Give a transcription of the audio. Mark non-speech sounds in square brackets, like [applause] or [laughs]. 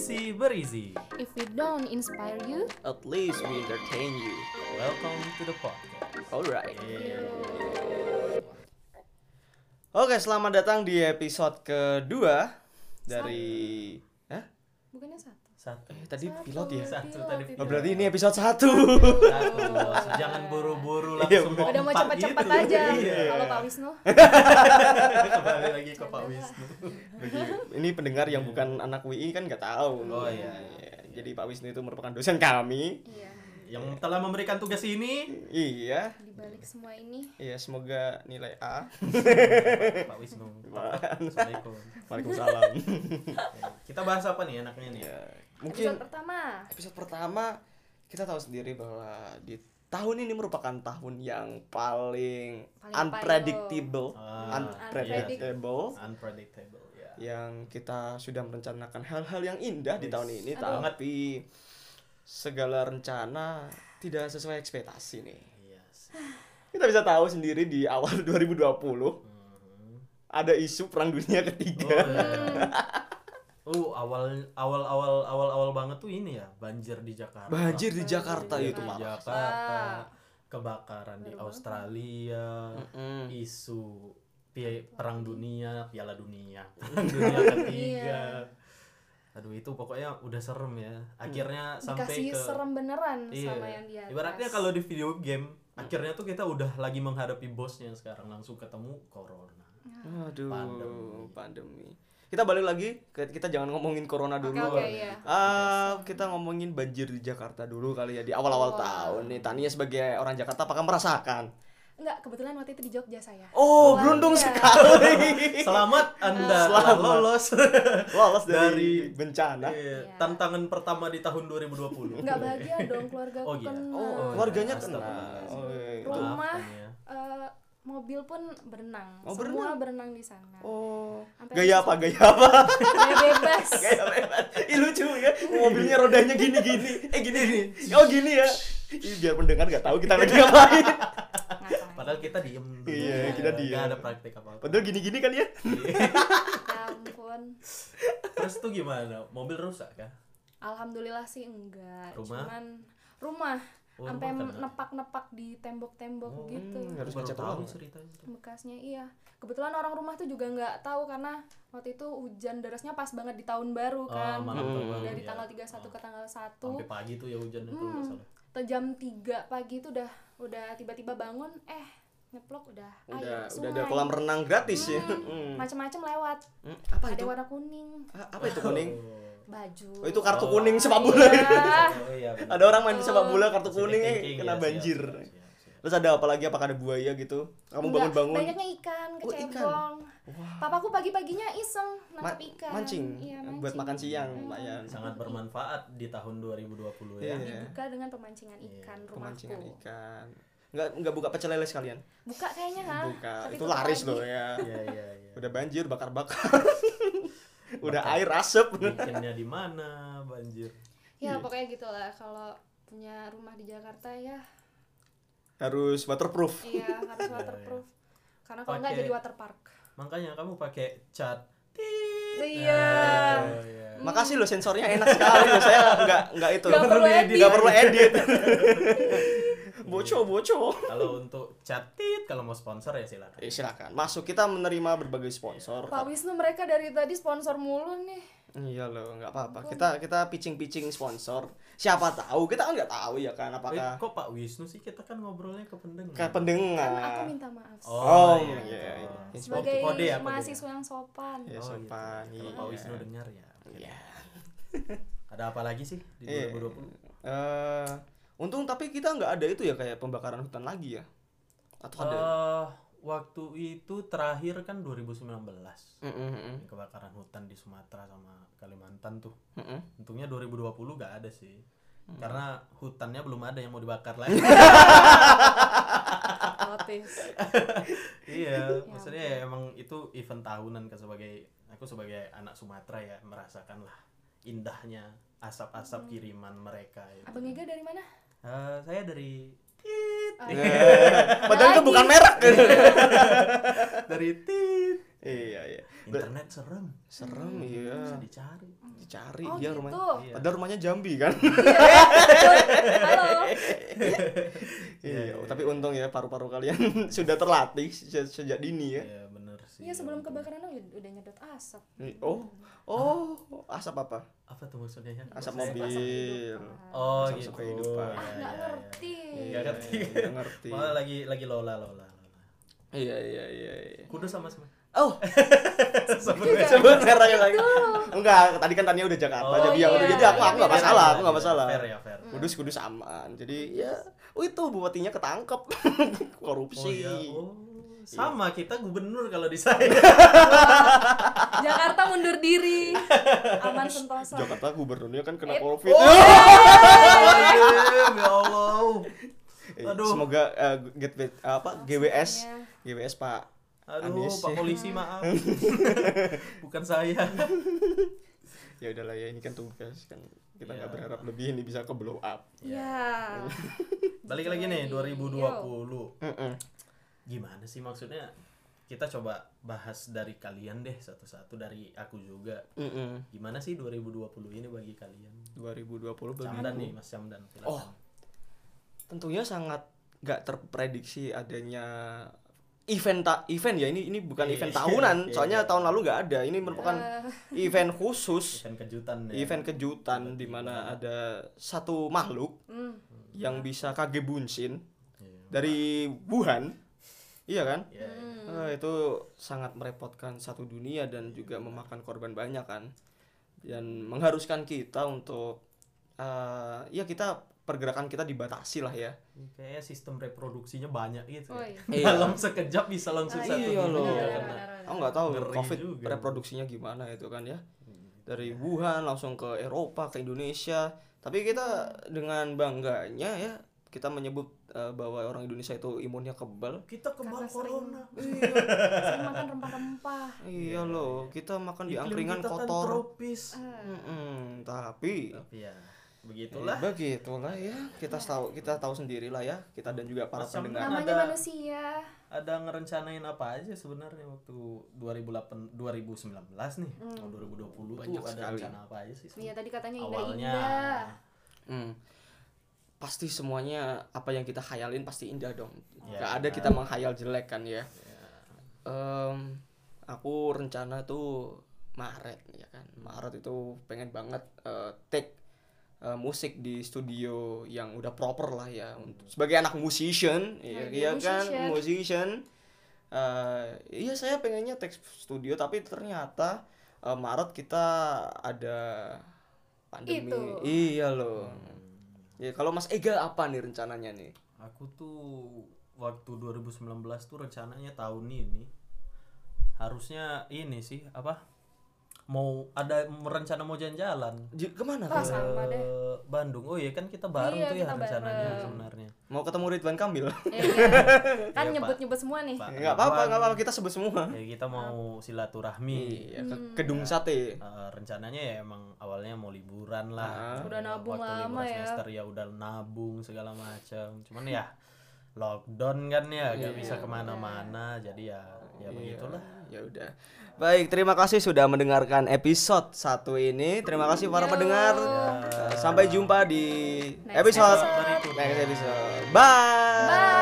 Isi berisi. If we don't inspire you, At least we entertain you. Welcome to the podcast. Alright. Yeah. Oke, selamat datang di episode kedua dari Hah? bukannya satu. Satu. Eh, tadi pilot ya? Satu pilot tadi. itu. Oh, berarti ini episode satu. Satu, bos. Jangan buru-buru Iya, langsung Udah mau empat cepet-cepet gitu. aja. Iya. Kalau Pak Wisnu. [laughs] Kembali lagi ke Pak Wisnu. Bagi ini pendengar yang bukan anak WI kan nggak tahu. Oh, iya. Jadi Pak Wisnu itu merupakan dosen kami. Iya. Yang telah memberikan tugas ini Iya. Di balik semua ini, Iya, semoga nilai A. Pak Wisnu. Assalamualaikum. Waalaikumsalam. Kita bahas apa nih enaknya nih? ya, episode mungkin pertama. episode pertama kita tahu sendiri bahwa di tahun ini merupakan tahun yang paling, Paling unpredictable, Ah, unpredictable, Unpredictable ya. yang kita sudah merencanakan hal-hal yang indah di Wis. tahun ini, Aduh. tapi segala rencana tidak sesuai ekspektasi nih. Iya sih. Kita bisa tahu sendiri di awal [laughs] 2020 Mhm. ada isu perang dunia Oh, ketiga. iya. [laughs] Oh, awal awal awal awal awal banget tuh ini ya, banjir di Jakarta. Banjir di Jakarta Banjir itu di parah. Jakarta, kebakaran di Australia, Mm. isu perang dunia, piala dunia, [laughs] perang dunia ketiga. Aduh itu pokoknya udah serem ya. Akhirnya sampai Dikasih ke serem beneran Iya. sama yang di atas. Ibaratnya kalau di video game, akhirnya tuh kita udah lagi menghadapi bosnya sekarang langsung ketemu corona. Aduh, Pandemi. pandemi. Kita balik lagi, kita jangan ngomongin corona dulu. oke, iya. Ah, kita ngomongin banjir di Jakarta dulu kali ya di awal-awal Wah. tahun nih. Tania sebagai orang Jakarta apakah merasakan? Enggak, kebetulan waktu itu di Jogja saya. Oh, beruntung biasa. sekali. [laughs] Selamat Anda Selamat. lolos [laughs] Lolos dari, Dari- bencana. Iya, Iya. tantangan pertama di tahun 2020. Enggak bahagia dong keluarga Oh, iya. kena. Oh, iya. keluarganya kena. Oh, iya, itu. Rumah. Ya. Eh, mobil pun berenang. Oh, Semua berenang? berenang di sana. Oh, Sampai gaya apa? Gaya apa? Gaya bebas. [laughs] Gaya bebas. Ih lucu ya. Mobilnya rodanya gini-gini. Eh gini nih. Oh gini ya. Ih, biar pendengar nggak tahu kita lagi ngapain. Kita diem dulu. Iya, kita diem. Nggak ada praktik apa-apa. Padahal gini-gini kan ya. [laughs] Ya ampun. Terus tuh gimana? Mobil rusak kah? Alhamdulillah sih enggak. Rumah? Cuman rumah Oh, sampai nepak-nepak di tembok-tembok Oh, gitu. harus ngecat tahu ceritanya. Bekasnya iya. Kebetulan orang rumah tuh juga nggak tahu karena waktu itu hujan derasnya pas banget di tahun baru Oh, kan. malam Hmm. baru, Dari ya. tanggal 31 Oh. ke tanggal 1. Sampai pagi tuh ya hujan itu Hmm. jam 3 pagi itu udah udah tiba-tiba bangun eh nyeplok udah Udah air udah ada kolam renang gratis ya. Hmm, Hmm. Macem-macem lewat. Hmm, Apa Ada itu? warna kuning, Ah, Apa itu kuning? baju. Oh, itu kartu Oh. kuning sepak bola. Iya. Oh, iya. Ada orang main sepak bola kartu kuning eh kena ya, banjir. siap, siap, siap. Terus ada apa lagi? Apakah ada buaya gitu? Kamu bangun-bangun. Banyaknya ikan, Oh, ikan. kecebong. Papaku pagi-paginya iseng Ma- nangkep ikan. mancing, Iya, buat makan siang, Hmm. lumayan. Sangat bermanfaat di tahun 2020 ya. Iya. Dibuka dengan pemancingan Iya, ikan rumahku. Pemancingan ikan. Enggak enggak buka pecel lele sekalian. Buka kayaknya ha. Buka. Tapi Itu laris lagi. loh ya. Iya, iya, iya. Udah banjir bakar-bakar. [laughs] Udah Bakar. air asap. Bikinnya di mana banjir? Ya Iya. pokoknya gitulah kalau punya rumah di Jakarta ya Harus waterproof. iya [laughs] harus waterproof. Karena kalau nggak jadi water park. Makanya kamu pakai cat. Iya. Oh, iya. Makasih loh sensornya enak sekali loh. Saya enggak enggak itu. Nggak perlu edit. Nggak perlu edit. Boco boco. [laughs] Kalau untuk cat tit kalau mau sponsor ya silakan. Eh, silakan. Masuk kita menerima berbagai sponsor. Pak Wisnu mereka dari tadi sponsor mulu nih. Iya loh, nggak apa-apa. Kita kita pitching-pitching sponsor. Siapa tahu? Kita kan nggak tahu ya kan Eh, apakah kok Pak Wisnu sih kita kan ngobrolnya ke pendengar. ke pendengar. Kan aku minta maaf. Oh, iya. iya, iya. Sebagai Kode ya, kode. mahasiswa yang sopan. Ya, Oh, gitu. sopan. Kalau iya. Pak Wisnu dengar ya. Iya. Ada apa lagi sih di Iya. 2020? Eh, untung tapi kita nggak ada itu ya kayak pembakaran hutan lagi ya. Atau ada? Eh, waktu itu terakhir kan 2019. Mm, mm, mm, Kebakaran hutan di Sumatera sama Kalimantan tuh. mm, mm. Untungnya 2020 gak ada sih. Hmm. Karena hutannya belum ada yang mau dibakar lagi. [laughs] [laughs] Iya, maksudnya ya emang itu event tahunan ke sebagai aku sebagai anak Sumatera ya merasakan lah indahnya asap-asap Hmm. kiriman mereka itu. Abang Ega dari mana? Eh, saya dari Tit. Oh, Eh, Padahal itu bukan merek. [laughs] dari Tit. Iya, iya. internet serem Serem iya. bisa dicari Dicari Oh, dia gitu. rumahnya. Iya. Padahal rumahnya Jambi kan. Halo. Iya, tapi untung ya paru-paru kalian [laughs] sudah terlatih sejak, sejak dini ya. Iya sih Iya sebelum kebakaran udah udah nyedot asap. Oh, oh, asap apa? apa tuh maksudnya ya Asap Asap mobil. kehidupan. oh Asap gitu kehidupan. Iya, Nggak iya, iya. ngerti. Nggak ngerti. Nggak [laughs] ngerti. malah lagi lagi lola lola Iya, iya, iya, iya. kudu sama sama Oh, [laughs] sebut merahnya lagi. Enggak, tadi kan tanya udah Jakarta, Oh, jadi iya. udah jadi aku aku nggak Iya, masalah, iya, aku nggak masalah. fair ya fair Kudus kudus aman. Jadi ya, oh itu bupatinya ketangkep [laughs] korupsi. oh iya oh sama kita gubernur kalau di [laughs] saya Jakarta mundur diri. Aman sentosa. Jakarta gubernurnya kan kena Eh, covid. [laughs] Astagfirullahaladzim, ya Allah Eh, aduh. Semoga eh, get apa GWS. GWS Pak aduh Anies pak ya. polisi maaf [laughs] bukan saya ya udahlah ya ini kan tugas kan kita nggak Iya. berharap lebih ini bisa ke blow up Ya. balik lagi nih 2020 Mm-mm. Gimana sih maksudnya kita coba bahas dari kalian deh satu-satu dari aku juga Mm-mm. gimana sih 2020 ini bagi kalian 2020 Camdan bagi nih Mas Camdan silakan. Oh. tentunya sangat nggak terprediksi adanya event tak event ya ini ini bukan Iya, event iya, [laughs] tahunan iya, soalnya iya. tahun lalu nggak ada ini merupakan Eh, [laughs] event khusus event kejutan ya event kejutan di mana ada satu makhluk hmm. yang bisa kage bunsin Iya. dari Wuhan iya kan Iya, iya. Hmm. Eh, itu sangat merepotkan satu dunia dan juga memakan korban banyak kan dan mengharuskan kita untuk eh, ya kita pergerakan kita dibatasi lah ya kayaknya sistem reproduksinya banyak gitu Oh ya. [laughs] iya. dalam sekejap bisa langsung Ah, satu iya loh. Aku nggak tahu Ngeri covid juga. reproduksinya gimana itu kan ya dari Wuhan langsung ke Eropa ke Indonesia tapi kita dengan bangganya ya kita menyebut eh, bahwa orang Indonesia itu imunnya kebal. Kita kebal Karena sering, corona. iya, [laughs] sering makan rempah-rempah. iya loh kita makan di angkringan kita kan kotor. tropis. Eh, Mm-mm, tapi tapi ya begitulah. Eh, begitulah ya. Kita tahu kita tahu sendiri lah ya. Kita dan juga para Mas pendengar. kan namanya ada- manusia. ada ngerencanain apa aja sebenarnya waktu 2008 2019 nih. Hmm. oh, 2020 Banyak tuh ada sekali. rencana apa aja sih? Iya tadi katanya awalnya. Indah-indah. Hmm. Pasti semuanya apa yang kita khayalin pasti indah dong. Ya, Gak ada kan. kita menghayal jelek kan ya. Em, aku rencana tuh Maret ya kan. Maret itu pengen banget eh, take eh, musik di studio yang udah proper lah ya untuk sebagai anak musician iya Sebagai iya kan? musician. Eh, iya saya pengennya take studio tapi ternyata eh, Maret kita ada pandemi. Itu. iya loh ya kalau Mas Ega apa nih rencananya nih? Aku tuh waktu 2019 tuh rencananya tahun ini. Harusnya ini sih apa mau ada rencana mau jalan-jalan ke mana Ah, tuh? sama ke deh. Bandung oh iya kan kita bareng Iya, tuh ya kita rencananya bareng. sebenarnya mau ketemu Ridwan Kamil Ya, iya. [laughs] kan Iya, nyebut-nyebut semua nih. Nggak apa-apa nggak apa-apa kita sebut semua ya kita mau silaturahmi iya ke Hmm. gedung sate Eh, rencananya ya emang awalnya mau liburan Ah. lah Udah nabung waktu lama ya. semester ya udah nabung segala macam cuman ya lockdown kan ya Iya. gak bisa ke mana-mana jadi ya ya Iya, begitulah ya udah baik terima kasih sudah mendengarkan episode satu ini terima kasih para Yo. pendengar Ya. sampai jumpa di Next episode episode. next episode bye Bye.